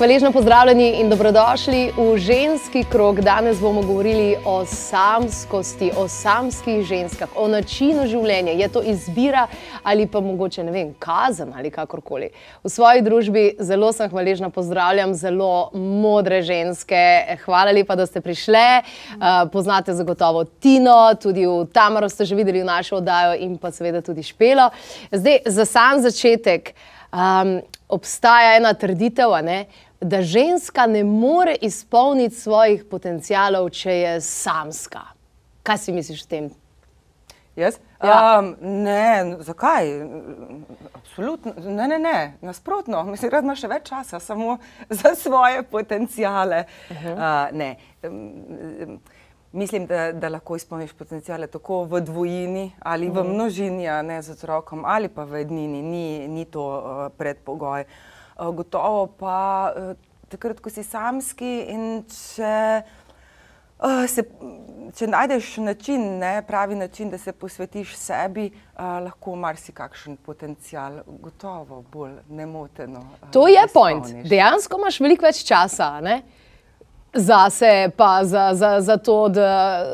Hvaležno pozdravljeni in dobrodošli v ženski krog. Danes bomo govorili o samskosti, o samskih ženskah, o načinu življenja. Je to izbira ali pa mogoče ne vem, kazen ali kakorkoli. V svoji družbi zelo sem hvaležna, pozdravljam zelo modre ženske. Hvala lepa, da ste prišle. Uh, poznate zagotovo Tino, tudi v Tamaro ste že videli v našo oddajo in pa seveda tudi Špelo. Zdaj, za sam začetek um, obstaja ena trditev, ne? Da ženska ne more izpolniti svojih potencialov, če je samska. Kaj si misliš o tem? Jaz? Ja. Um, ne, zakaj? Absolutno, ne, ne, ne. nasprotno. Mislim, da ima še več časa samo za svoje potencijale. Uh -huh. uh, ne. Um, Mislim, da, da lahko izpolniš potencijale tako v dvojini ali v množini, a ne z otrokom, ali pa v ednini, ni, ni to uh, predpogoj. Uh, gotovo pa uh, takrat, ko si samski in če, uh, se, če najdeš način, ne, pravi način, da se posvetiš sebi, uh, lahko marsikakšen potencijal gotovo bolj nemoteno. Uh, To je point. izpolniš. Dejansko imaš veliko več časa. Ne? Zase, pa za, za, za to, da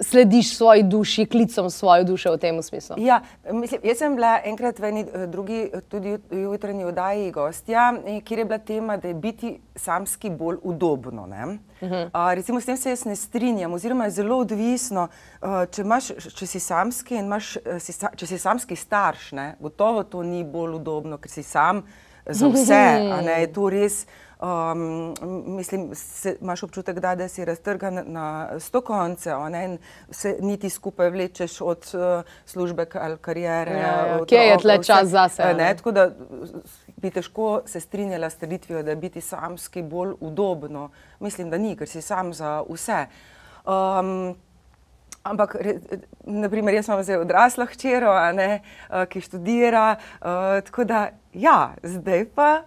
slediš svoji duši, klicom svoje duše v tem smislu. Ja, mislim, jaz sem bila enkrat v eni eh, drugi, eh, tudi jut- jutranji oddaji gostja, eh, kjer je bila tema, da je biti samski bolj udobno. Uh -huh. uh, recimo s tem se jaz ne strinjam, oziroma je zelo odvisno, uh, če, imaš, če si samski in imaš, si, če si samski starš, ne, gotovo to ni bolj udobno, ker si sam za vse, a ne, je to res. Um, mislim, se, imaš občutek, da, da si raztrgan na sto koncev, ne, se niti skupaj vlečeš od uh, službe ali karijere. Ja, ja. Kje je tle čas zase, ne? Ne, tako da bi težko se strinjala s trditvijo, da je biti samski bolj udobno. Mislim, da ni, ker si sam za vse. Um, Ampak, re- naprimer, jaz imam zdaj odraslo hčero, ne, eh, ki študira. Uh, tako da, ja, zdaj pa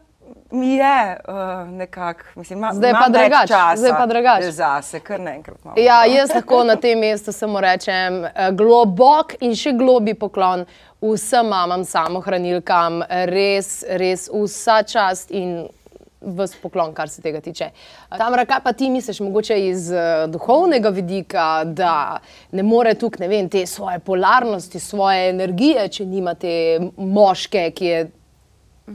mi je uh, nekako, mislim, ima, Zdaj pa imam več drugače, časa zdaj pa drugače. Zase, kar naenkrat malo. Ja, jaz lahko na tem mestu samo rečem eh, globok in še globi poklon vsem mamam, samohranilkam, res, res vsa čast in vse poklon, kar se tega tiče. Tamara, kaj pa ti misliš, mogoče iz uh, duhovnega vidika, da ne more tukaj, ne vem, te svoje polarnosti, svoje energije, če nima te moške, ki je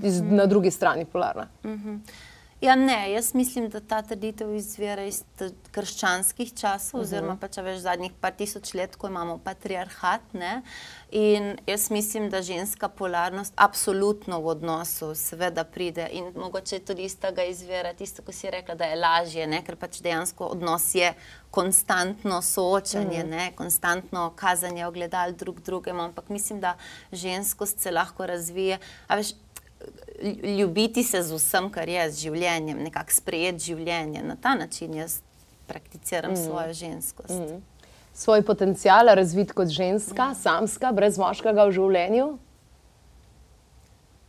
iz, na drugi strani polarna? Ja, ne, jaz mislim, da ta trditev izvira iz krščanskih časov, uh -huh. oziroma pa če veš zadnjih par tisoč let, ko imamo patriarhat. Ne? In jaz mislim, da ženska polarnost absolutno v odnosu seveda pride in mogoče tudi iz tega izvira tisto, ko si rekla, da je lažje, ne? ker pač dejansko odnos je konstantno soočanje, mm. ne? konstantno kazanje ogledal drug drugemu, ampak mislim, da ženskost se lahko razvije. A veš, ljubiti se z vsem, kar je, z življenjem, nekako sprejeti življenje. Na ta način jaz prakticiram mm. svojo ženskost. Mm. Svoj potencial razvit kot ženska, samska, brez moškega v življenju?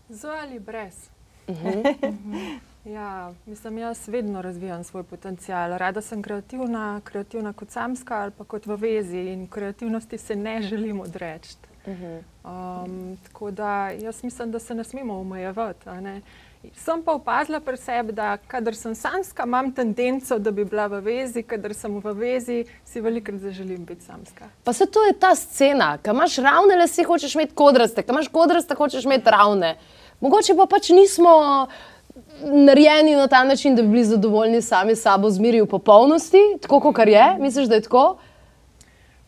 Z ali brez. ja, mislim, jaz vedno razvijam svoj potencial. Rada sem kreativna, kreativna kot samska ali pa kot v vezi in kreativnosti se ne želim odreči. Um, tako da jaz mislim, da se ne smemo omejevati. ne. Sem pa opazila pri sebi, da kadar sem samska, imam tendenco, da bi bila v vezi, kadar sem v vezi, si velikrat zaželim biti samska. Pa se to je ta scena, ki imaš ravne lase, hočeš imeti kodraste, ki imaš kodraste, hočeš imeti ravne. Mogoče pa pač nismo narejeni na ta način, da bi bili zadovoljni sami s sabo, zmeri v popolnosti, tako kot je. Misliš, da je tako?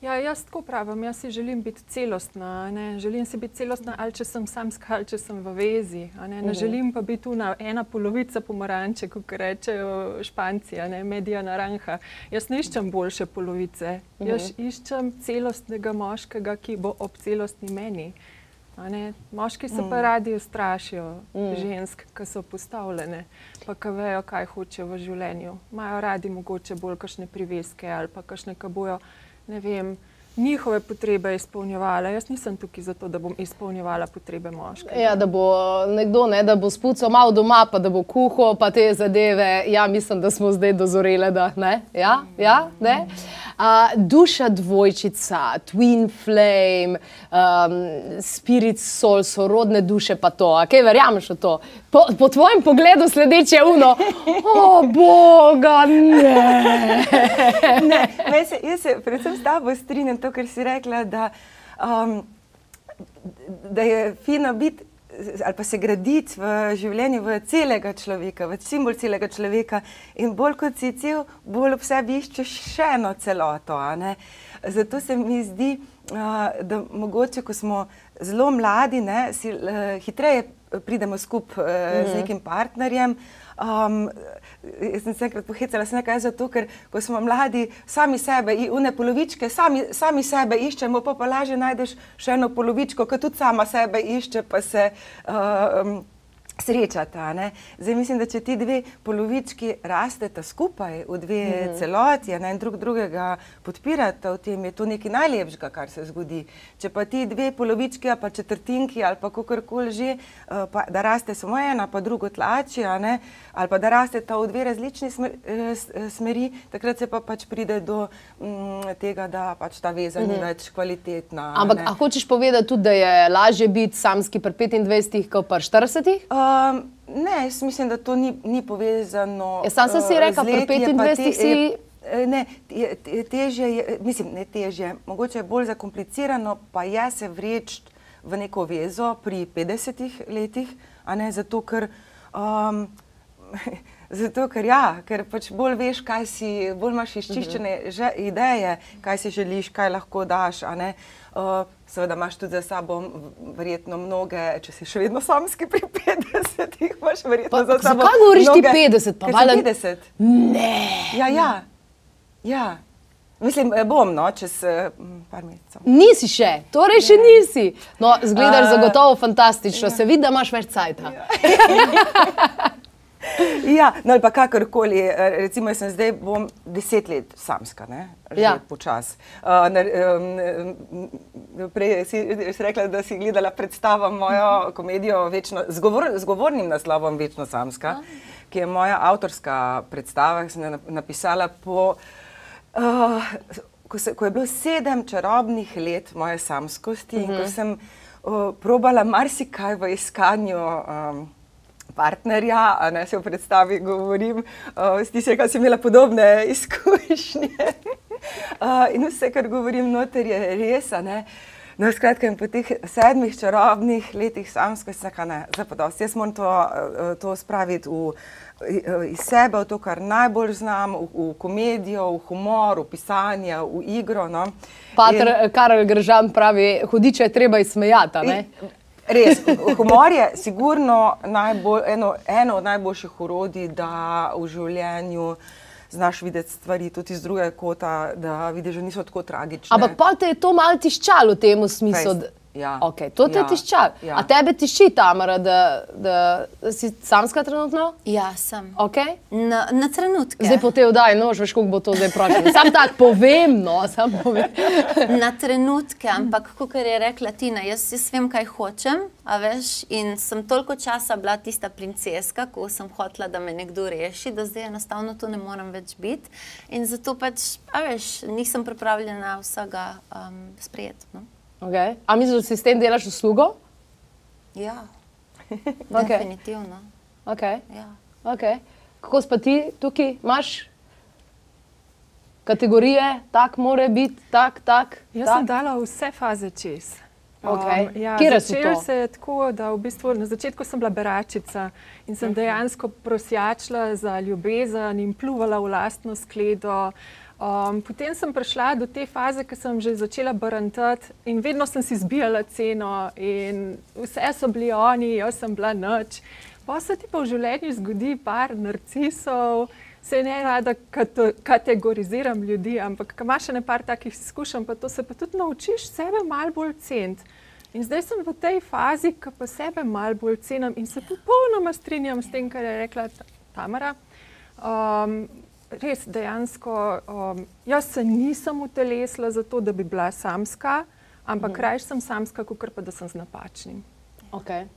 Ja, jaz tako pravim, jaz si želim biti celostna. Ne? Želim si biti celostna, ali če sem samska, ali če sem v vezi. Ne, ne želim pa biti tu ena polovica pomaranče, kot rečejo španci, medija naranha. Jaz ne iščem boljše polovice, jaz iščem celostnega moškega, ki bo ob celostni meni. Moški se pa radi ustrašijo žensk, ki so postavljene, pa ki vejo, kaj hočejo v življenju. Imajo radi mogoče bolj kakšne priveske ali pa kakšne, ki bojo ne vem, njihove potrebe izpolnjevala. Jaz nisem tukaj zato, da bom izpolnjevala potrebe moškega. Ja, da bo nekdo, ne, da bo spucal malo doma, pa da bo kuhal, te zadeve. Ja, mislim, da smo zdaj dozorele, da ne. Ja, ja, ne. Uh, duša dvojčica, twin flame, um, spirit soul, sorodne duše, pa to. Kaj verjameš v to? Po, po tvojem pogledu sledeče uno. O, Boga, ne. ne se, jaz se predvsem s tabo strinjam to, kar si rekla, da, um, da je fino biti ali pa se graditi v življenju v celega človeka, v simbol celega človeka in bolj kot si cel, bolj ob sebi iščeš še eno celoto. Zato se mi zdi, da mogoče, ko smo zelo mladi, ne, si, hitreje pridemo skupaj z mhm. nekim partnerjem. Um, jaz sem se enkrat pohecala, sem nekaj zato, ker ko smo mladi, sami sebe, une polovičke, sami, sami sebe iščemo, pa pa lažje najdeš še eno polovičko, ki tudi sama sebe išče, pa se. Um, srečata. Ne? Zdaj mislim, da če ti dve polovički rasteta skupaj v dve mm -hmm. celoti ne, in drug drugega podpirata v tem, je to nekaj najlepšega, kar se zgodi. Če pa ti dve polovički ali pa četrtinki ali pa kakorkoli že, uh, pa, da raste samo ena, pa drugo tlači, ali pa da raste ta v dve različni smer, uh, smeri, takrat se pa pač pride do um, tega, da pač ta veza mm -hmm. ni mhm. več kvalitetna. Ampak hočeš povedati tudi, da je lažje biti samski pri 25, kot pa 40? Uh, Um, ne, jaz mislim, da to ni, ni povezano. Ja, sam sem si rekel, pri 25 si. Ne, težje je, mislim, ne težje, mogoče je bolj zakomplicirano, pa je se vreč v neko vezo pri 50 letih, a ne zato, ker, um, zato, ker, ja, ker pač bolj veš, kaj si, bolj imaš izčiščene uh -huh. ideje, kaj si želiš, kaj lahko daš. Uh, seveda imaš tudi za sabo verjetno mnoge, če si še vedno samski pri 50, imaš verjetno pa, za sabo. Zakaj govoriš mnoge, ti 50? Pa valjda 50. Ne. Ja, ja. ja. Mislim, eh, bom, no, čez uh, par mesecev. Nisi še, torej še ja. nisi. No, zgledaš uh, zagotovo fantastično, ja. se vidi, da imaš več cajta. Ja. ja, no ali pa kakorkoli, eh, recimo, jaz sem zdaj bom deset let samska, ne, že ja. počas. Uh, um, prej si, si rekla, da si gledala predstavo mojo komedijo večno, z, govor, z govornim naslovom Večno samska, ah. ki je moja avtorska predstava, ki sem jo napisala po, uh, ko, se, ko je bilo sedem čarobnih let moje samskosti uh -huh. in ko mhm. sem uh, probala marsikaj v iskanju um, partnerja, a ne se v predstavi govorim, uh, s tistim, ki sem imela podobne izkušnje. uh, in vse, kar govorim, noter je res. No, skratka, po teh sedmih čarobnih letih samsko se ne, zapodosti. Jaz moram to, to spraviti v, iz sebe, v to, kar najbolj znam, v, v komedijo, v humor, v pisanje, v igro. No. Pater in, Karel Gržan pravi, hudiče je treba izsmejati. Res, humor je sigurno najbolj, eno, eno od najboljših urodij, da v življenju znaš videti stvari tudi iz druge kota, da vidiš, da niso tako tragične. Ampak pa te je to malo tiščalo v tem smislu. Kaj, Ja. Okay, to te ja. tišča. Ja. A tebe tišči, Tamara, da, da, da si samska trenutno? Ja, sem. Okay. Na, na trenutke. Zdaj po te vdaji, no, veš, kako bo to zdaj prošlo. Sam tako povem, no, sam povem. na trenutke, ampak kot je rekla Tina, jaz, jaz vem, kaj hočem, a veš, in sem toliko časa bila tista princeska, ko sem hotela, da me nekdo reši, da zdaj enostavno to ne morem več biti. In zato pač, a veš, nisem pripravljena vsega um, sprejeti. No? Okay. A misliš, da si s tem delaš uslugo? Ja, okay. definitivno. Okay. Ja. Okay. Kako si ti tukaj? Imaš kategorije, tako mora biti, tako, tak. Jaz tak. sem dala vse faze čez. Okay. Um, ja, Začelo se je tako, da v bistvu na začetku sem bila beračica in sem mhm. dejansko prosjačila za ljubezen in pluvala v lastno skledo. Um, potem sem prišla do te faze, ki sem že začela brantati in vedno sem si zbijala ceno, in vse so bili oni, jaz sem bila noč. Pa se ti pa v življenju zgodi par narcisov, se ne rada kategoriziram ljudi, ampak ko imaš še nekaj takih izkušenj, pa to se pa tudi naučiš sebe malo bolj ceniti. In zdaj sem v tej fazi, ko pa sebe malo bolj cenim in se popolnoma strinjam s tem, kar je rekla Tamara. Um, res dejansko, um, jaz se nisem utelesila zato, da bi bila samska, ampak mm. kraj sem samska, kot pa da sem z napačnim. Okay.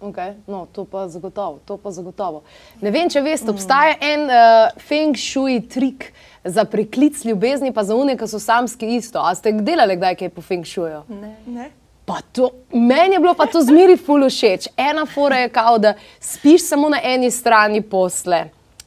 Okay. No, to pa zagotovo, to pa zagotovo. Ne vem, če veste, obstaja en uh, feng shui trik za preklic ljubezni, pa za unike, ki so samski isto. A ste delali kdaj kaj po feng shuju? Ne. Ne? Pa to, meni je bilo pa to zmeri ful všeč. Ena fora je kao, da spiš samo na eni strani posle.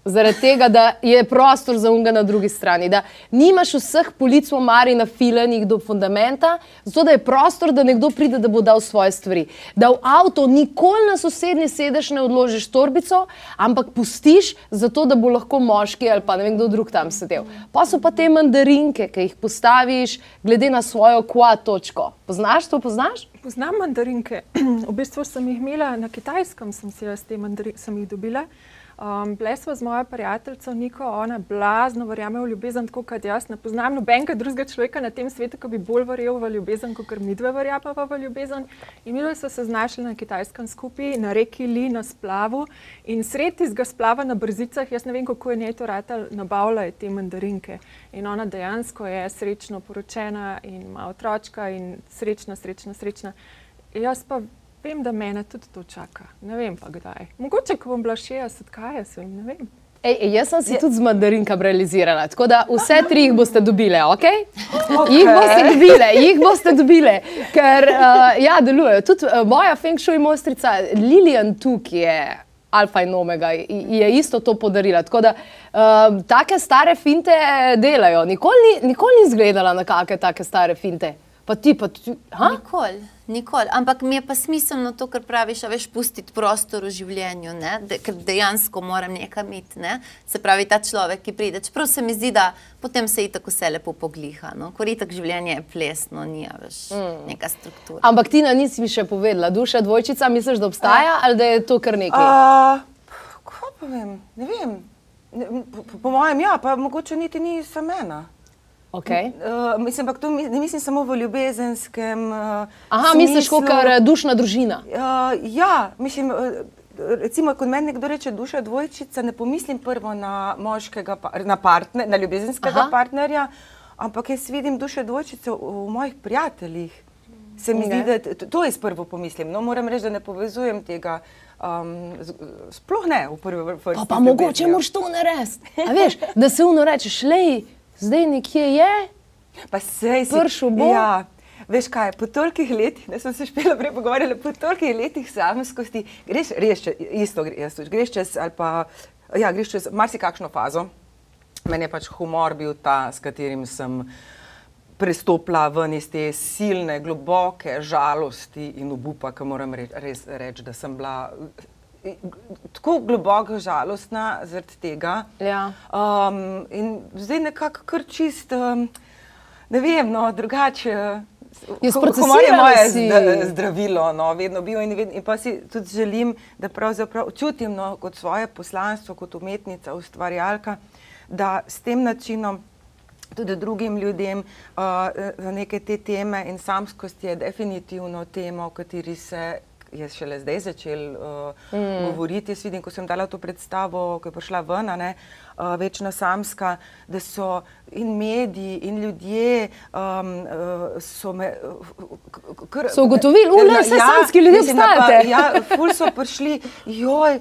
Zaradi tega, da je prostor za unga na drugi strani, da nimaš vseh polic v omari nafilenih do fundamenta, zato da je prostor, da nekdo pride, da bo dal svoje stvari. Da v avto nikoli na sosednji sedež ne odložiš torbico, ampak pustiš, zato da bo lahko moški ali pa ne vem kdo drug tam sedel. Pa so pa te mandarinke, ki jih postaviš glede na svojo kva točko. Poznaš to, poznaš? Poznam mandarinke. v bistvu sem jih imela na kitajskem, sem si jaz te mandarinke dobila. Um, Bile smo z mojo prijateljico Niko, ona blazno verjame v ljubezen, tako kot jaz. Ne poznam nobenega drugega človeka na tem svetu, ki bi bolj verjel v ljubezen, kot mi dve verjamemo v ljubezen. In mi smo se znašli na kitajskem skupaj, na reki Li, na splavu. In sredi tistega splava na brzicah, jaz ne vem, kako je njej to rata, nabavlja te mandarinke. In ona dejansko je srečno poročena in ima otročka in srečna, srečna, srečna. Jaz pa vem, da mene tudi to čaka. Ne vem pa kdaj. Mogoče, ko bom bila 60, kaj jaz vem, ne vem. Ej, ej, jaz sem si je... tudi z mandarinkom realizirala, tako da vse tri jih boste dobile, ok? okay. Jih boste dobile, jih boste dobile, ker uh, ja, delujejo. Tudi uh, moja feng shui mojstrica Lilian tukaj je. Alfa in Omega je isto to podarila. Tako da uh, take stare finte delajo. Nikoli ni, nikoli ni izgledala na kakšne take stare finte. Pa ti, pa ti. Nikoli, nikoli. Ampak mi je pa smiselno to, kar praviš, veš, pustiti prostor v življenju, De, ker dejansko moram nekam iti. Ne? Se pravi, ta človek, ki pride. Čeprav se mi zdi, da potem se je tako vse lepo pogliha. No? Ker je tako življenje plesno, ni več mm. neka struktura. Ampak ti na nisi mi še povedala, duša dvojčica, misliš, da obstaja A. ali da je to kar nekaj? Uh, Kaj pa vem? Ne vem. Ne, po, po mojem, ja, pa mogoče niti ni samena. Okay. Uh, mislim, pa to ne mislim samo v ljubezenskem. Uh, Aha, smislu. misliš, kot je dušna družina. Uh, ja, mislim, uh, recimo, ko meni nekdo reče duša dvojčica, ne pomislim prvo na moškega, na, partner, na ljubezenskega Aha. partnerja, ampak jaz vidim duše dvojčice v, mojih prijateljih. Se mi okay. zdi, da to jaz prvo pomislim. No, moram reči, da ne povezujem tega. Um, sploh ne v prvi vrsti. Pa, pa mogoče moraš to narediti. Da se uno rečeš, lej zdaj nekje je, pa se je prišel bo. Ja. Veš kaj, po tolikih letih, ne sem se špela prej pogovarjala, po tolikih letih samskosti, greš res isto, greš, greš čez, ali pa, ja, greš čez marsikakšno fazo. Meni je pač humor bil ta, s katerim sem prestopila ven iz te silne, globoke žalosti in obupa, ki moram reč, res reči, da sem bila tako globoko žalostna zaradi tega. Ja. Um, in zdaj nekako kar čist, um, ne vem, no, drugače. Humor je moje zdravilo, no, vedno bil in, vedno, in pa si tudi želim, da pravzaprav čutim no, kot svoje poslanstvo, kot umetnica, ustvarjalka, da s tem načinom tudi drugim ljudem uh, za neke te teme in samskost je definitivno tema, o kateri se je šele zdaj začel uh, mm. govoriti. Jaz vidim, ko sem dala to predstavo, ko je prišla ven, ne, uh, večna samska, da so in mediji, in ljudje um, uh, so me. Kar, so ugotovili, da ja, vse samski ljudje obstajajo. Ja, ful so prišli, joj,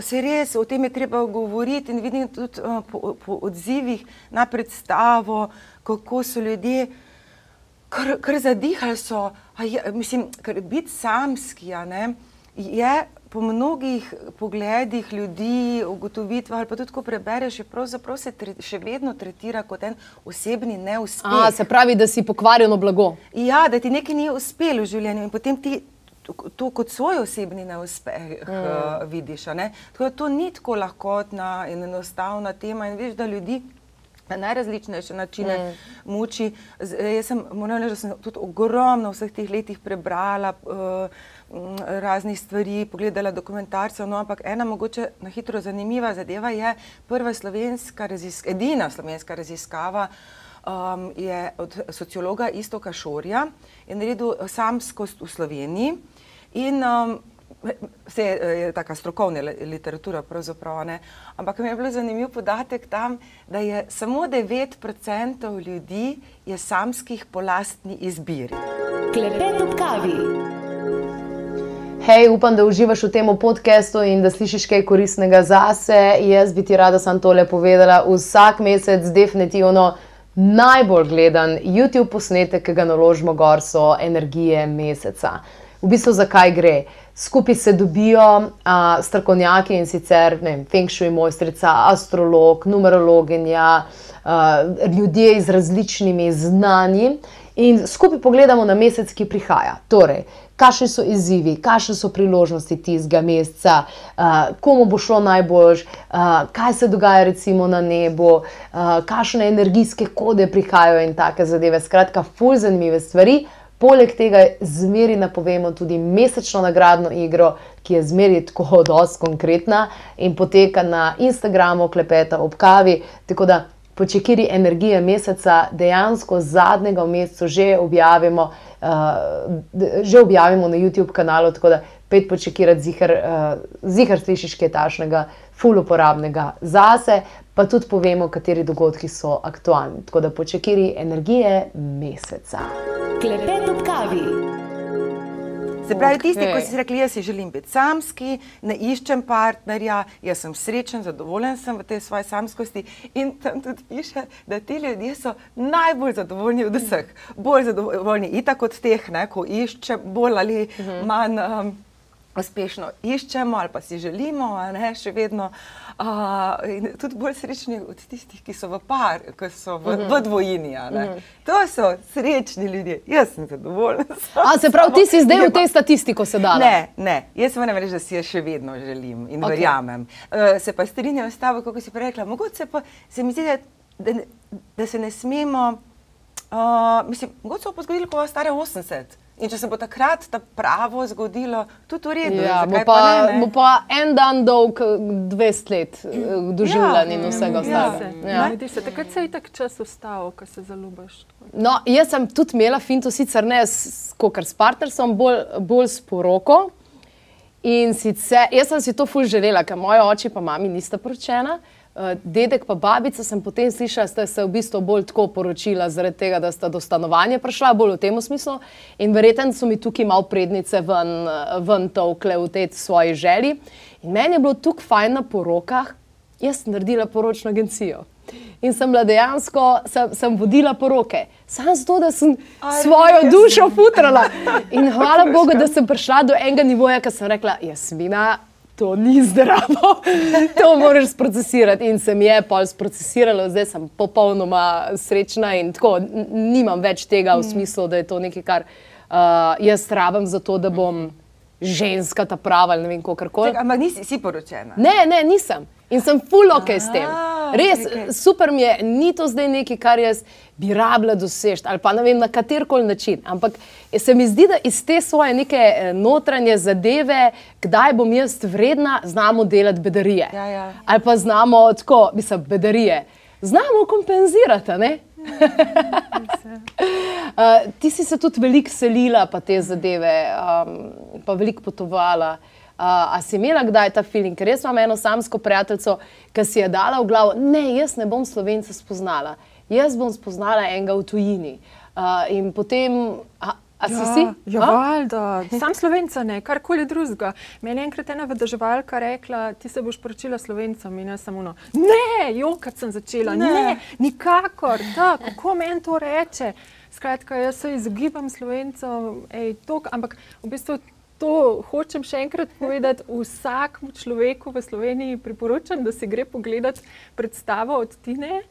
se res, o tem je treba govoriti in vidim tudi uh, po, po odzivih na predstavo, kako so ljudje kar, kar zadihali so. Je, mislim, ker biti samski ne, je po mnogih pogledih ljudi, ugotovitvah, ali pa tudi ko prebereš, je pravzaprav se tre, še vedno tretira kot en osebni neuspeh. A, se pravi, da si pokvarjeno blago. Ja, da ti nekaj ni uspelo v življenju in potem ti. To kot svoj osebni neuspeh mm. uh, vidiš. Tako da to ni tako lahkotna in enostavna tema. In veš, da ljudi najrazličnejše načine mm. muči. Z, jaz sem, moram reči, da sem tudi ogromno v vseh teh letih prebrala uh, raznih stvari, pogledala dokumentarce, no, ampak ena mogoče na hitro zanimiva zadeva je prva slovenska raziskava, edina slovenska raziskava. Um, je od sociologa Istoka Šorja in naredil samskost v Sloveniji. In um, vse je tako strokovna literatura, pravzaprav ne. Ampak mi je bil zanimiv podatek tam, da je samo 9% ljudi je samskih po lastni izbiri. Klepet ob kavi. Hej, upam, da uživaš v tem podkastu in da slišiš kaj koristnega zase. Jaz bi ti rada sam tole povedala. Vsak mesec, definitivno najbolj gledan YouTube posnetek, ki ga naložimo gor, so energije meseca. V bistvu, zakaj gre? Skupaj se dobijo a, strokovnjaki in sicer vem, Feng Shui mojstrica, astrolog, numerologinja, a, ljudje z različnimi znanji in skupaj pogledamo na mesec, ki prihaja. Torej, kakšni so izzivi, kakšne so priložnosti tistega meseca, uh, komu bo šlo najbolj, uh, kaj se dogaja recimo na nebu, uh, kakšne energijske kode prihajajo in take zadeve. Skratka, fulj zanimive stvari. Poleg tega zmeri napovemo tudi mesečno nagradno igro, ki je zmeri tako dosti konkretna in poteka na Instagramu, klepeta ob kavi. Tako da po čekiri energije meseca dejansko zadnjega v mesecu že objavimo uh, že objavimo na YouTube kanalu, tako da pet počekirati zihar, uh, zihar slišiš kaj tašnega, ful uporabnega zase, pa tudi povemo, kateri dogodki so aktualni. Tako da počekiri energije meseca. Klepet ob kavi. Se pravi, okay. tisti, ki si rekli, jaz si želim biti samski, ne iščem partnerja, jaz sem srečen, zadovoljen sem v tej svoji samskosti. In tam tudi piše, da ti ljudje so najbolj zadovoljni od vseh. Bolj zadovoljni itak od teh, ne, ko iščem, bolj ali mhm. manj. Um, uspešno iščemo ali pa si želimo, ne, še vedno. Uh, in tudi bolj srečni od tistih, ki so v par, ki so v, uh -huh. v dvojini. Uh -huh. To so srečni ljudje, jaz sem zadovoljen. A se pravi, ti si zdaj v tej statistiki sedaj? Ne, ne, jaz moram reči, da si jo še vedno želim in okay. verjamem. Uh, se pa strinjam s tabo, kako si rekla. Mogoče pa se mi zdi, da, da, da se ne smemo. Uh, mislim, mogoče se bo zgodilo, ko bo stara 80. In če se bo takrat ta pravo zgodilo, tudi v redu. Ja, bo, pa, pa ne, bo pa en dan dolg 200 let eh, doživljen ja, in vsega ostalega. Ja. Ja. Se, takrat se je tak čas ustal, ko se zaljubiš. No, jaz sem tudi imela finto, sicer ne kot s partnerjem, bolj, bolj s poroko. In sicer jaz sem si to ful želela, ker moji oči pa mami nista poročena. Eh, dedek pa babica sem potem slišala, da ste se v bistvu bolj tako poročila, zaradi tega, da sta do stanovanja prišla, bolj v tem smislu. In verjetno so mi tukaj malo prednice ven, ven tovkle v tej svoji želji. In meni je bilo tukaj fajn na porokah, jaz sem naredila poročno agencijo. In sem bila dejansko, sem, sem vodila poroke, samo zato, da sem Aj, svojo dušo futrala. In hvala Bogu, da sem prišla do enega nivoja, ki sem rekla, jasmina to ni zdravo, to moraš procesirati. In se mi je pol sprocesiralo, zdaj sem popolnoma srečna in tako nimam več tega v mm. smislu, da je to nekaj, kar uh, jaz rabim za to, da bom ženska ta prava ali ne vem, kako koli. Ampak nisi si poročena? Ne, ne, nisem. In sem full ok s tem. Res, super mi je, ni to zdaj nekaj, kar jaz bi rabila doseči ali pa ne vem na kater koli način. Ampak se mi zdi, da iz te svoje neke eh, notranje zadeve, kdaj bom jaz vredna, znamo delati bedarije. Ja, ja. Ali pa znamo tako, mislim, bedarije. Znamo kompenzirati, ne? Uh, ti si se tudi veliko selila, pa te zadeve, um, pa veliko potovala. Uh, a si imela kdaj ta feeling, ker res imam eno samsko prijateljico, ki si je dala v glavo, ne, jaz ne bom slovenca spoznala, jaz bom spoznala enega v tujini. Uh, in potem, a, a si ja, si? Ja, valjda, sam slovenca ne, karkoli drugega. Meni je enkrat ena vedeževalka rekla, ti se boš poročila slovencem in jaz samo no, ne, jokat sem začela, ne, ne nikakor, da, kako meni to reče. Skratka, jaz se izogibam slovencem, ampak v bistvu to hočem še enkrat povedati. Vsakmu človeku v Sloveniji priporočam, da si gre pogledati predstavo od Tine.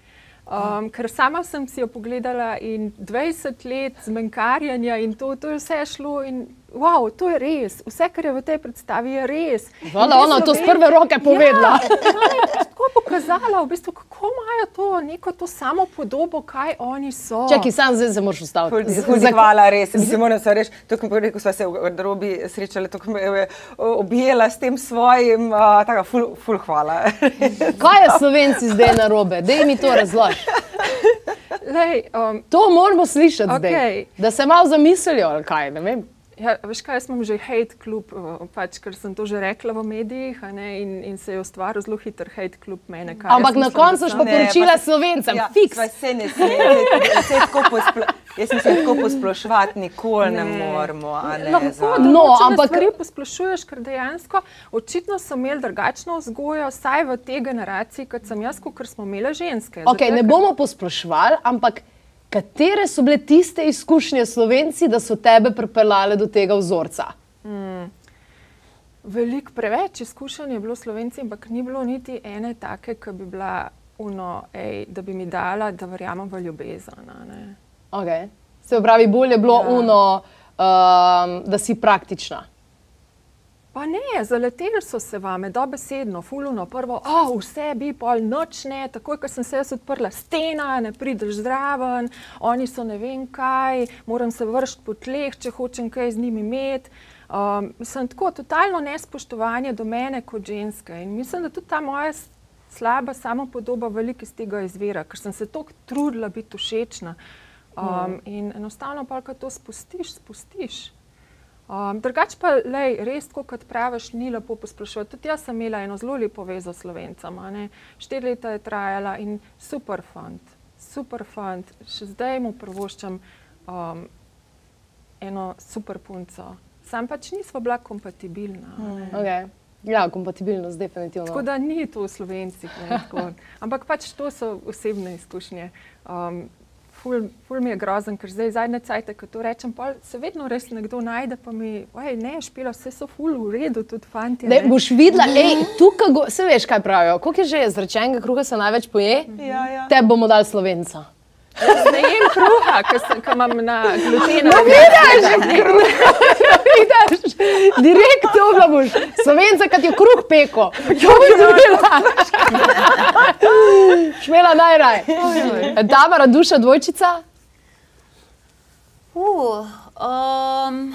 Um, ker sama sem si jo pogledala in 20 let zmenkarjanja in to, to je vse šlo. In wow, to je res, vse, kar je v tej predstavi, je res. Hvala, ona je to z prve roke povedala. Ja, tako pokazala, v bistvu, kako imajo to neko to samo podobo, kaj oni so. Čakaj, sam zdaj se moraš ustaviti. Hvala, res. Mislim, moram se reči, to, ko smo se v garderobi srečali, to, ko me je objela s tem svojim, uh, tako, ful, ful hvala. kaj je slovenci zdaj na robe? Dej mi to razloži. Lej, um, to moramo slišati, okay. zdaj, da se malo zamislijo, kaj ne vem. Ja, veš kaj, jaz imam že hate klub, eh, pač, ker sem to že rekla v medijih ne, in, in se je ustvaril zelo hiter hate klub mene. Kaj, Ampak na koncu si pa poročila slovencem, ja, fiks. Vse ne smete, vse tako posplošiti. Jaz mislim, tako posploševati nikoli ne, ne moramo. Ne, Lahko, za... No, no, ampak stvari posplošuješ, ker dejansko očitno so imeli drugačno vzgojo, vsaj v tej generaciji, kot sem jaz, kot smo imeli ženske. Okay, Zato, ne bomo pospraševali, ampak katere so bile tiste izkušnje Slovenci, da so tebe pripeljale do tega vzorca? Veliko preveč izkušenj je bilo Slovenci, ampak ni bilo niti ene take, ki bi bila uno, ej, da bi mi dala, da verjamem v ljubezen. Okay. Se pravi, bolje je bilo ja. uno, um, da si praktična. Pa ne, zaleteli so se vame, dobesedno, fuluno, prvo, oh, vse bi pol noč ne, takoj, ko sem se jaz odprla stena, ne prideš zraven, oni so ne vem kaj, moram se vršiti po tleh, če hočem kaj z njimi imeti. Um, sem tako totalno nespoštovanje do mene kot ženske in mislim, da tudi ta moja slaba samopodoba veliko iz tega izvira, ker sem se tako trudila biti všečna. Um, in enostavno pa, ko to spustiš, spustiš. Um, drugač pa, lej, res, kot praviš, ni lepo posprašovati. Tudi jaz sem imela eno zelo lepo vezo s slovencem. Štiri leta je trajala in super fant, super fant. Še zdaj mu prvoščam um, eno super punco. Sam pač nisva bila kompatibilna. ne. Okay. Ja, kompatibilnost, definitivno. Tako da ni to v slovencih. ne. Ampak pač to so osebne izkušnje. Um, ful, ful mi je grozen, ker zdaj zadnje cajt, ko to rečem, pol se vedno res nekdo najde, pa mi, oj, ne, špila, vse so ful v redu, tudi fanti. Da boš videla, ej, tukaj, go, se veš, kaj pravijo. Koliko je že zrečenega kruha se največ poje? Ja, ja. Te bomo dali slovenca. Jaz ne jem kruha, ker imam na glutenu. No, vidiš, vidiš, direkt to boš. Slovenca, kad je kruh peko. Jo boš videla. Šmela najraj. Tamara, duša dvojčica? Uh, um,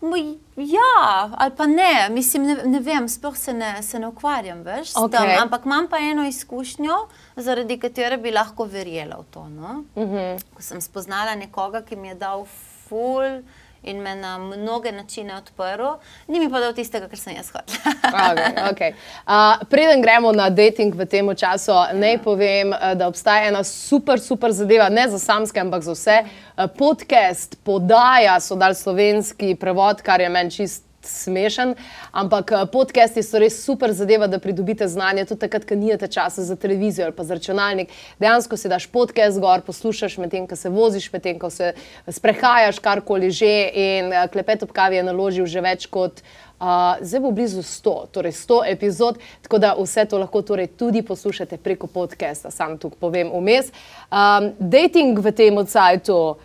mo- ja, ali pa ne, mislim, ne, ne vem, sploh se ne, se ne ukvarjam več s Okej. tem, ampak imam pa eno izkušnjo, zaradi katere bi lahko verjela v to. No? Uh -huh. Ko sem spoznala nekoga, ki mi je dal ful in me na mnoge načine odprl, ni mi pa dal tistega, kar sem jaz hotela. Okay, okay. Uh, preden gremo na dating v tem času, naj povem, uh, da obstaja ena super, super zadeva, ne za samske, ampak za vse. Uh, podcast, podaja so dal slovenski prevod, kar je meni čist. Smešen, ampak uh, podcasti so res super zadeva, da pridobite znanje, tudi takrat, ko nimate časa za televizijo ali pa za računalnik. Dejansko si daš podcast gor, poslušaš medtem, ko se voziš, medtem, ko se sprehajaš, karkoli že. In uh, klepet ob kavi je naložil že več kot Uh, zdaj bo blizu 100, torej 100 epizod, tako da vse to lahko torej tudi poslušate preko podcasta, sam tu povem vmes. Um, dating v tem odsajtu,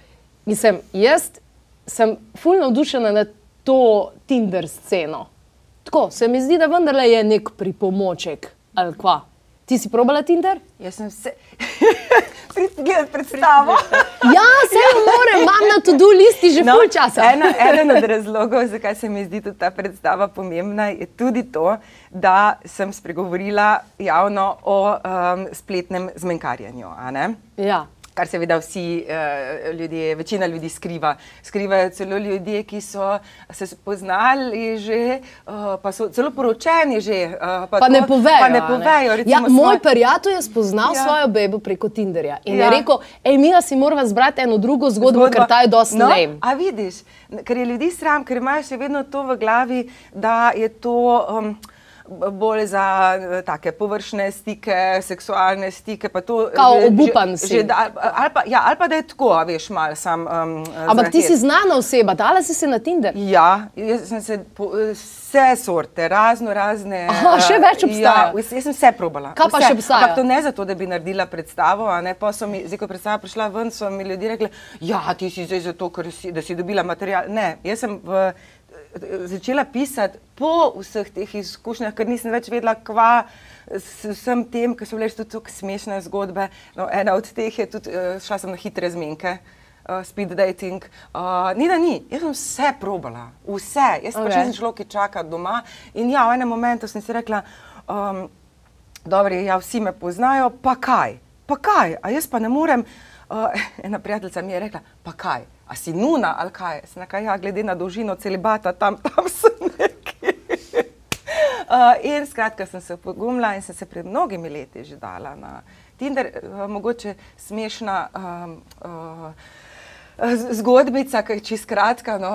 mislim, jaz sem fulno navdušena nad to Tinder sceno. Tako se mi zdi, da vendarle je nek pripomoček ali kva. Ti si probala Tinder? Jaz sem se gledala predstavo. Ja, se more, imam na to-do listi že no, pol časa. Ena, eden od razlogov, zakaj se mi zdi tudi ta predstava pomembna, je tudi to, da sem spregovorila javno o um, spletnem zmenkarjanju. Ja. Kar seveda vsi uh, ljudje, večina ljudi skriva. Skrivajo celo ljudje, ki so se spoznali že, uh, pa so celo poročeni že. Uh, Pa ne povejo. Pa ne povejo. Ja, recimo, moj svoj- prijatelj je spoznal Ja. svojo bebo preko Tinderja in ja. Je rekel: hej, mi si moramo zbrati eno drugo zgodbo, zgodbo. ker ta je dosti no, lame. A vidiš, ker je ljudi sram, ker imajo še vedno to v glavi, da je to. Um, Bolj za eh, take površne stike, seksualne stike. To, Kao že- obupan že- si. že da- Ali pa, ja, ali pa da je tako, veš, malo sam. Um, Ampak ti si znana oseba, dala si se na Tinder. Ja, jaz sem se po, vse sorte, razno razne. Aha, še eh, več obstaja? Ja, jaz, jaz sem vse probala. Kaj pa vse. še obstaja? Ampak to ne zato, da bi naredila predstavo, a ne pa so mi, zdaj ko je predstava prišla ven, so mi ljudje rekli, ja, ti si zdaj zato, ker si, da si dobila material. Ne, jaz sem v, začela pisati po vseh teh izkušnjah, ker nisem več vedela, kva s vsem tem, ker so bile tudi tako smešne zgodbe. No, ena od teh je tudi, eh, šla sem na hitre zmenke. Uh, speed dating. Uh, ni da ni, jaz sem vse probala, vse. Jaz okay. pač Okej. nisem človek, ki čaka doma. In ja, v enem momentu sem si rekla, um, dobro, ja, vsi me poznajo, pa kaj, pa kaj, a jaz pa ne morem. Uh, ena prijateljica mi je rekla, pa kaj, a si nuna ali kaj? Sem rekla, ja, glede na dolžino celibata, tam, tam sem nekje. Uh, in skratka, sem se pogumila in sem se pred mnogimi leti že dala na Tinder, uh, mogoče smešna. Um, uh, zgodbica, ki je čist kratka. No,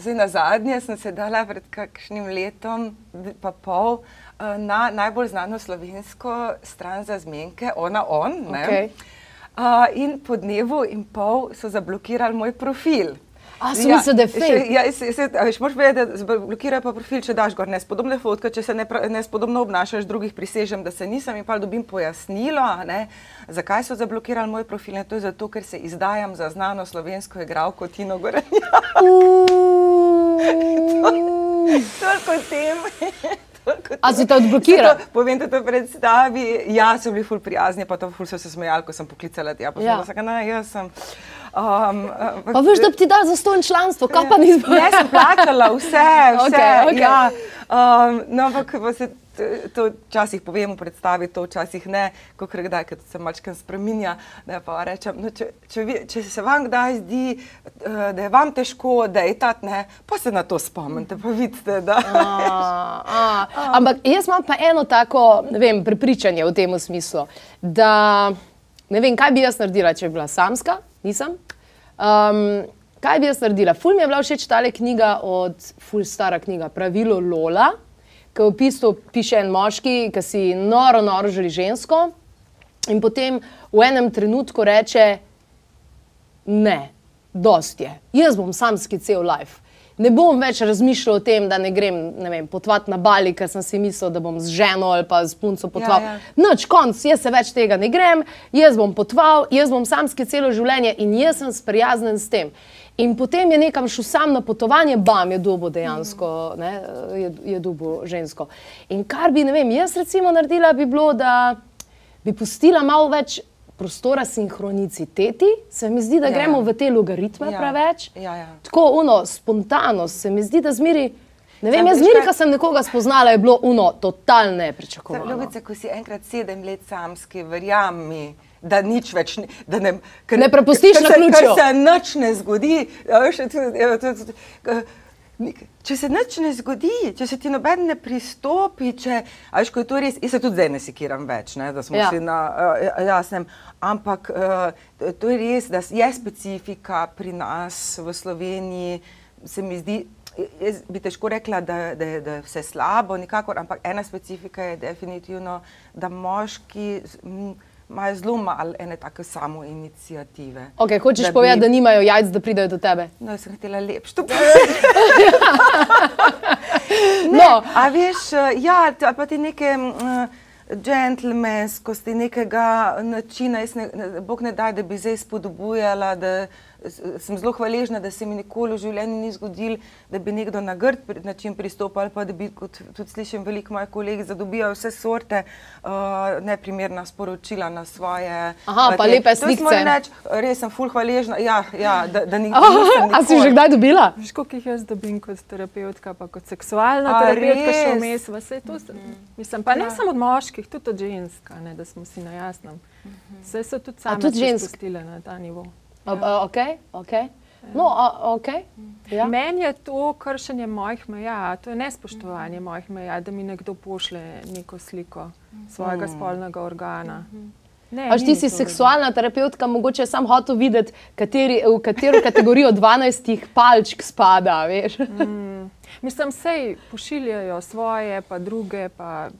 zdaj na zadnje sem se dala pred kakšnim letom, pa pol, na najbolj znano slovensko stran za zmenke, ona on. ne. Okej. Uh, in po dnevu in pol so zablokirali moj profil. A, so mislili, da je fake? Ja, se, se, a veš, moraš vedeti, da zablokirajo pa profil, če daš gor nespodobne fotke, če se nepra- nespodobno obnašaš, drugih prisežem, da se nisem in pa dobim pojasnilo, ne, zakaj so zablokirali moj profil. In to je zato, ker se izdajam za znano slovensko igralko Tino Gorenja. Toliko o tem. A tem. te odblokirali? Zato Povem, da to predstavi. Ja, so bili ful prijazni, pa to ful so se smejali, ko sem poklicala tja. Pa Ja. sem rekla, ne, jaz sem. Um, ampak- Pa veš, da ti dal za ston članstvo, kaj pa ni Ne, sem plačala vse, vse. Okej, okej. Ja. Um, no, ampak pa se to včasih povemo, predstavi to, včasih ne, kot kdaj, ker se malčkam spreminja. Ne, pa rečem, no, če, če, vi, če se vam kdaj zdi, eh, da je vam težko dejtat, ne, pa se na to spomnite, pa vidite, da. A, a. Ampak jaz imam pa eno tako ne vem, prepričanje v tem smislu, da ne vem, kaj bi jaz naredila, če bi bila samska, nisem. Um, kaj bi jaz naredila? Ful mi je bila všeč ta knjiga od Ful stara knjiga, Pravilo Lola, ki v bistvu piše en moški, ki si noro, noro želi žensko in potem v enem trenutku reče, ne, dost je. Jaz bom samski cel life. Ne bom več razmišljal o tem, da ne grem ne vem, potovati na Bali, ker sem si mislil, da bom z ženo ali pa z punco potoval. Ja, ja. Noč, konc, jaz se več tega ne grem, jaz bom potoval, jaz bom samski celo življenje in jaz sem sprijaznen s tem. In potem je nekam šel sam na potovanje, bam, je dobo dejansko, ne, je, je dobo žensko. In kar bi, ne vem, jaz recimo naredila, bi bilo, da bi pustila malo več prostora sinhroniciteti, se mi zdi, da Ja. gremo v te logaritme Ja. preveč. Ja, ja. Tako uno, spontanost, se mi zdi, da zmeri. Ne vem, jaz zmeri, kaj- ko sem nekoga spoznala, je bilo uno, totalno nepričakovano. Ljubice, ko si enkrat sedem let samski, verjami. Da nič več ni, da ne, ker, Ne prepustiš ker se- naključju. Ker se nič ne zgodi. veš, Če se nič ne zgodi, če se ti noben ne pristopi, če, veš, ko je to res, jaz se tudi zdaj ne sekiram več, ne, da smo Ja. vsi na uh, jasnem, ampak uh, to je res, da je specifika pri nas v Sloveniji, se mi zdi, jaz bi težko rekla, da, da, da je vse slabo, nikakor, ampak ena specifika je definitivno, da moški m, imajo zelo malo ene take samoinicijative. Okay, hočeš Da da povedati, bi- da nimajo jajc, da pridejo do tebe? No, jaz sem htela lepš to povedati. No, A veš, eh, ja, pa ti neke uh, džentlmenskosti, nekega načina, ne, Bog ne daj, da bi zdaj spodbujala, da sem zelo hvaležna, da se mi nikoli v življenju ni zgodil, da bi nekdo na grd način pristopal, ali pa da bi, kot tudi slišim, veliko mojih kolegov, da dobijo vse sorte uh, neprimerna sporočila na svoje. Aha, pa te- lepe moram reči, res sem ful hvaležna, ja, ja, da, da ni, Oh, nisem a si nikoli- že kdaj dobila? Veš, koliko jih jaz dobim kot terapeutka, pa kot seksualna A terapeutka, še res? vmes. Vse to, mislim, pa ne samo od moških, tudi od žensk, a ne, da smo si na jasnem. Vse so tudi same tudi se žensk? spustile na ta nivo. Ja. Ok, ok. No, a, ok. Ja. Meni je to kršenje mojih meja, to je nespoštovanje mojih meja, da mi nekdo pošle neko sliko svojega spolnega organa. Ne, Až ti si seksualna terapeutka, mogoče sam hotel videti, kateri, v katero kategorijo 12 palčk spada, veš? Mislim, sej pošiljajo svoje, pa druge, pa,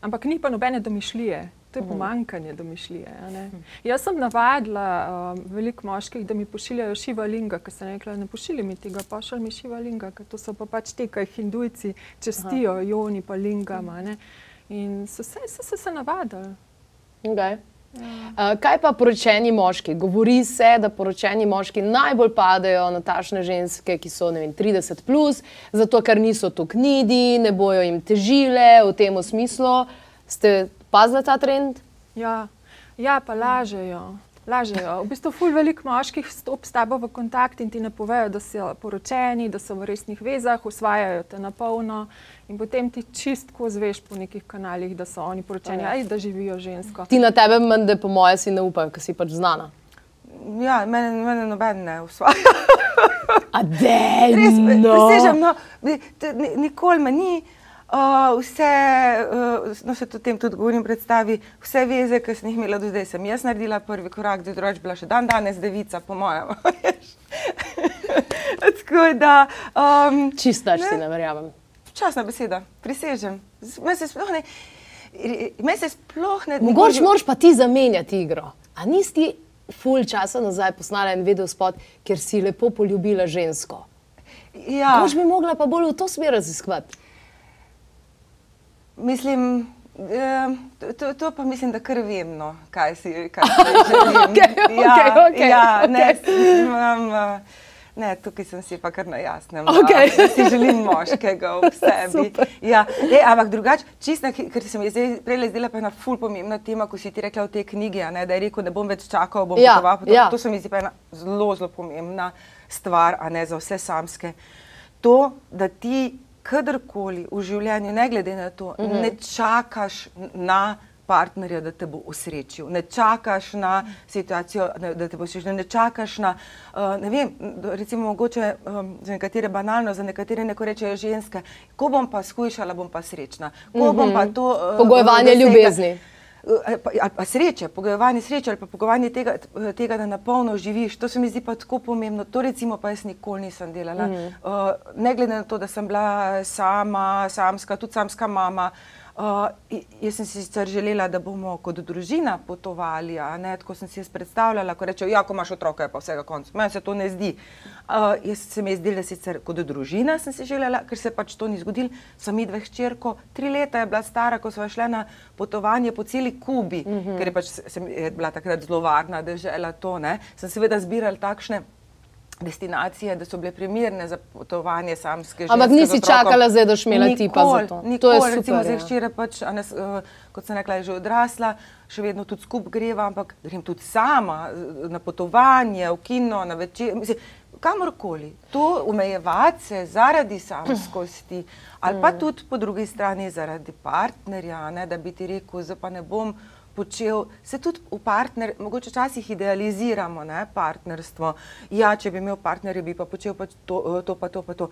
ampak ni pa nobene domišljije. To je pomankanje domišljije. ne. Jaz sem navadila um, veliko moških, da mi pošiljajo šivalinga, ker sem rekla, ne pošilji mi tega, pošilj mi šivalinga, ker to so pa pač te, kaj hindujci čestijo, joni pa lingama. ne. In so se, so se, se navadili. Okay. Uh, kaj pa poročeni moški? Govori se, da poročeni moški najbolj padejo na tašne ženske, ki so vem, 30, plus, zato ker niso tu knjidi, ne bojo jim težile v tem smislu. Ste pazili ta trend? Ja, ja pa lažejo. Lažejo. V bistvu, ful veliko moških stopi s tabo v kontakt in ti ne povejo, da so poročeni, da so v resnih vezah, usvajajo te na polno in potem ti čistko zveš po nekih kanalih, da so oni poročeni ali da živijo žensko. Ti na tebe, mende, po mojem, si ne upajo, ker si pač znana. Ja, mene, mene noben ne usvaja. A dej, Res, no. presežem, no, nikoli me ni. Uh, vse, uh, no se o tem tudi govorim, predstavi vse veze, ki sem jih imela do zdaj. Sem jaz naredila prvi korak, da drugač bila še dan danes devica, po mojem. Tako da. Um, Čistaš si, ne verjamem. Časna beseda, prisežem. Me se sploh ne. Me se sploh ne. Mogoče moraš pa ti zamenjati igro. A nisi ti ful časa nazaj posnala en video spot, ker si lepo poljubila žensko? Ja. Mož bi mogla pa bolj v to smer raziskovati. Mislim, eh, to, to pa mislim, da kar vem, no, kaj si, kaj želim. Okej, ja, okej, okej, ja, ne, okej. imam, eh, ne, tukaj sem si pa kar na jasnem. Okej. Da, si želim moškega v sebi. Ja, e, ampak drugače, čisto, ker se mi je zdaj prej zdela pa ena ful pomembna tema, ko si ti rekla v tej knjigi, ne, da je rekel, ne bom več čakal, bom Ja, potoval. To, ja. to se mi zdi pa ena zelo, zelo pomembna stvar, a ne za vse samske. To, da ti kadarkoli v življenju, ne glede na to, mm -hmm. ne čakaš na partnerja, da te bo usrečil, ne čakaš na situacijo, ne- da te bo usrečil, ne čakaš na, uh, ne vem, recimo mogoče um, za nekatere banalno, za nekatere neko rečejo ženske, ko bom pa skušala, bom pa srečna, ko bom pa to. Uh, Pogojevanje dosegla." ljubezni. Ali pa, ali pa sreče, pogojevanje sreče ali pa pogojevanje tega, tega, da napolno živiš. To se mi zdi pa tako pomembno. To recimo pa jaz nikoli nisem delala. Mm. Uh, ne glede na to, da sem bila sama, samska, tudi samska mama. Uh, i- jaz sem si sicer želela, da bomo kot družina potovali, ne tako sem si jaz predstavljala, ko rečejo, ja, ko imaš otroka, je pa vsega konc. Meni se to ne zdi. Uh, jaz se mi je zdelo, da sicer kot družina sem si želela, ker se pač to ni zgodilo. Sem mi dve hčerko, tri leta je bila stara, ko smo šle na potovanje po celi Kubi, mm -hmm. ker je pač sem, je bila takrat zelo varna država to. Ne. Sem seveda zbirala takšne destinacije, da so bile primerne za potovanje samske ženske. Ampak nisi čakala zdaj, da boš imela tipa za Nikoli, to. Nikoli, To je recimo, super, zdaj ja. hčera pač, a ne, eh, kot sem rekla, je že odrasla, še vedno tudi skupaj greva, ampak grem tudi sama na potovanje, v kino, na večer. Mislim, kamorkoli. To omejevati se zaradi samskosti ali pa tudi po drugi strani zaradi partnerja, ne, da bi ti rekel, zdaj pa ne bom počel. Se tudi v partner, mogoče včasih idealiziramo ne, partnerstvo. Ja, če bi imel partnerja, bi pa počel pač to, to, pa to, pa to.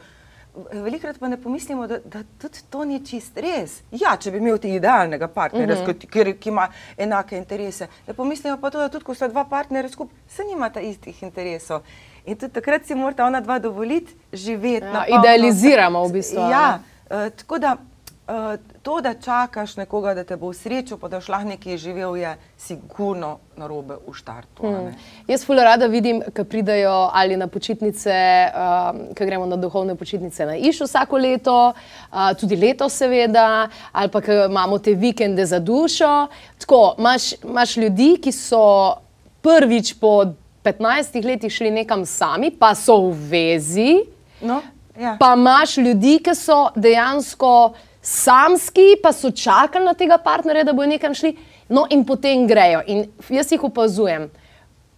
Velikrat pa ne pomislimo, da, da tudi to ni čist res. Ja, če bi imel ti idealnega partnerja, uh -huh. ki, ki ima enake interese. Ne pomislimo pa to, da tudi ko sta dva partnerja skupaj, se nimata istih interesov. In tudi takrat si morata ona dva dovoliti živeti. Ja, polno. idealiziramo v bistvu, Ja, uh, tako da to, da čakaš nekoga, da te bo srečo, pa da boš lahko nekje živel, je sigurno narobe v štartu. ne. Jaz ful rada vidim, ko pridajo ali na počitnice, um, ko gremo na duhovne počitnice na Iš vsako leto, uh, tudi letos seveda, ali pa ko imamo te vikende za dušo. Tako, imaš, imaš ljudi, ki so prvič po 15 letih šli nekam sami, pa so v vezi. No, ja. Pa imaš ljudi, ki so dejansko samski, pa so čakali na tega partnerja, da bodo nekam šli, no in potem grejo. In jaz jih opazujem.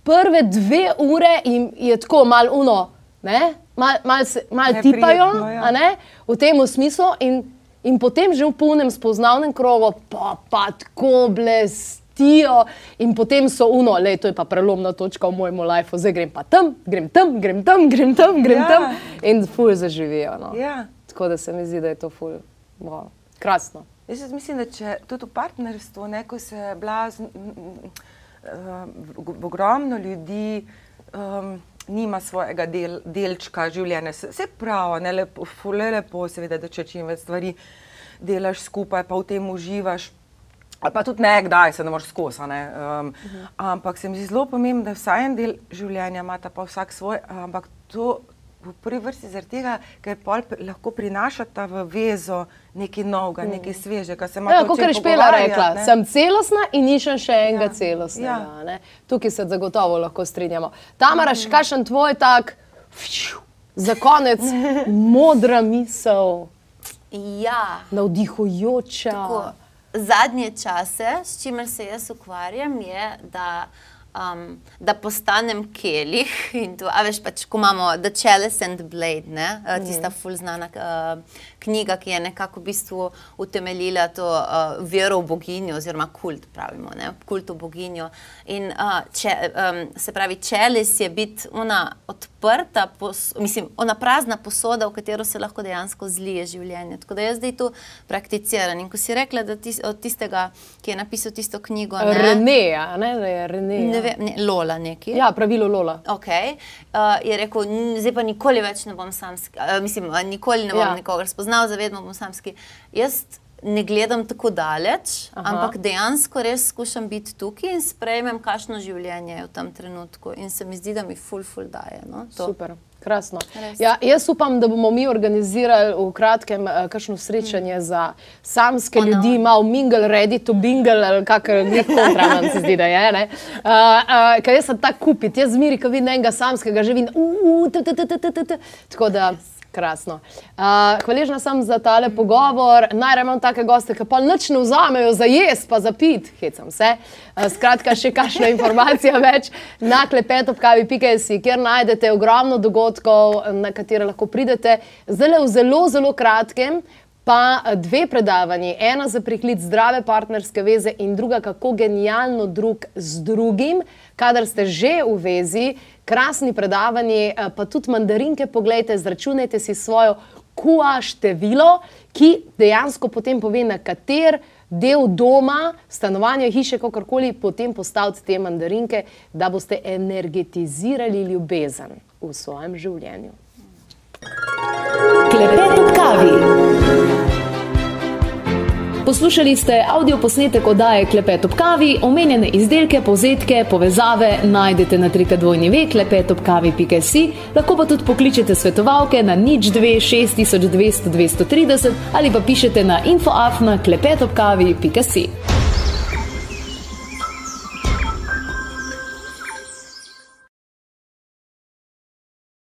Prve dve ure jim je tako malo uno, ne? mal, mal, mal tipajo, ja. ne? v tem smislu. In, in potem že v polnem spoznavnem krogu, pa, pa tako blestijo. In potem so uno, le to je pa prelomna točka v mojem lifeu, zdaj grem pa tam, grem tam, grem tam, grem tam, grem Ja. tam. In ful zaživijo. No. Ja. Tako da se mi zdi, da je to ful. Wow. Krasno. Jaz mislim, da če tudi v partnerstvu, ne, ko se blazn, uh, ogromno ljudi um, nima svojega del, delčka življenja, se, se pravi, ne lepo, je lepo, seveda, da če čim več stvari delaš skupaj, pa v tem uživaš. Ali pa tudi ne, kdaj se ne moreš skozi. a Ne? Um, uh -huh. Ampak se mi zdi zelo pomembno, da vsaj en del življenja ima ta pa vsak svoj, ampak to v prvi vrsti zaradi tega, ker pol lahko prinašata v vezo nekaj novega, nekaj svežega. se Ja, kot je Špela rekla, ne. sem celostna in nišem še enega Ja. celostnega. Ja. Ja. Tukaj se zagotovo lahko strinjamo. Tamara, še kakšen tvoj tak, fšiu, za konec, modra misel, Ja, navdihujoča. tako. Zadnje čase, s čimer se jaz ukvarjam, je, da Um, da postanem kelih to, a veš, pač, ko imamo The Chalice and Blade, ne, uh, tista mm. full znana uh, knjiga, ki je nekako v bistvu utemeljila to uh, vero v boginjo, oziroma kult, pravimo, ne, kult v boginjo. In uh, če, um, se pravi, Chalice je biti ona odprta, pos, mislim, ona prazna posoda, v katero se lahko dejansko zlije življenje. Tako da jaz zdaj tu prakticiram. In ko si rekla, da tis, od tistega, ki je napisal tisto knjigo, ne, Reneja, ne, ne, Reneja vem, ne, Lola neki. Ja, pravilo Lola. Okay. Uh, je rekel, zdaj pa nikoli več ne bom samski, uh, mislim, nikoli ne bom ja. nikogar spoznal, zavedno bom samski. Jaz ne gledam tako daleč, Aha. ampak dejansko res skušam biti tukaj in sprejmem, kakšno življenje je v tem trenutku. In se mi zdi, da mi ful, ful daje. No, Super. Krasno. Ja, jaz upam, da bomo mi organizirali v kratkem uh, kakšno srečanje mm. za samske oh, ljudi, no. malo mingle, ready to bingle, ali kako je kontra, se zdi, da je. Uh, uh, Kaj jaz sem tak kupiti, jaz zmeri, ko vidim enega samskega, že vidim, tako da. Krasno. Uh, hvaležna sem za tale pogovor. Najraje imam take goste, ki pa nič ne vzamejo za jesti, pa za pit. Hecam se. Uh, skratka, še kakšna informacija več na klepetopkavi.si, kjer najdete ogromno dogodkov, na katere lahko pridete. Zelo, zelo, zelo kratkem. Pa dve predavanji, ena za priklic zdrave partnerske veze in druga, kako genialno drug z drugim, kadar ste že v vezi, krasni predavanji, eh, pa tudi mandarinke, pogledajte, zračunajte si svojo QA število, ki dejansko potem pove, na kater del doma, stanovanja, hiše, kakorkoli, potem postavite te mandarinke, da boste energetizirali ljubezen v svojem življenju. Klepet ob kavi. Poslušali ste avdio posnetek oddaje Klepet ob kavi, omenjene izdelke, povzetke, povezave najdete na trikadvojni ve klepetobkavi.si, lahko pa tudi pokličete svetovalke na nič 2 6200 230 ali pa pišete na infoafna klepetobkavi.si.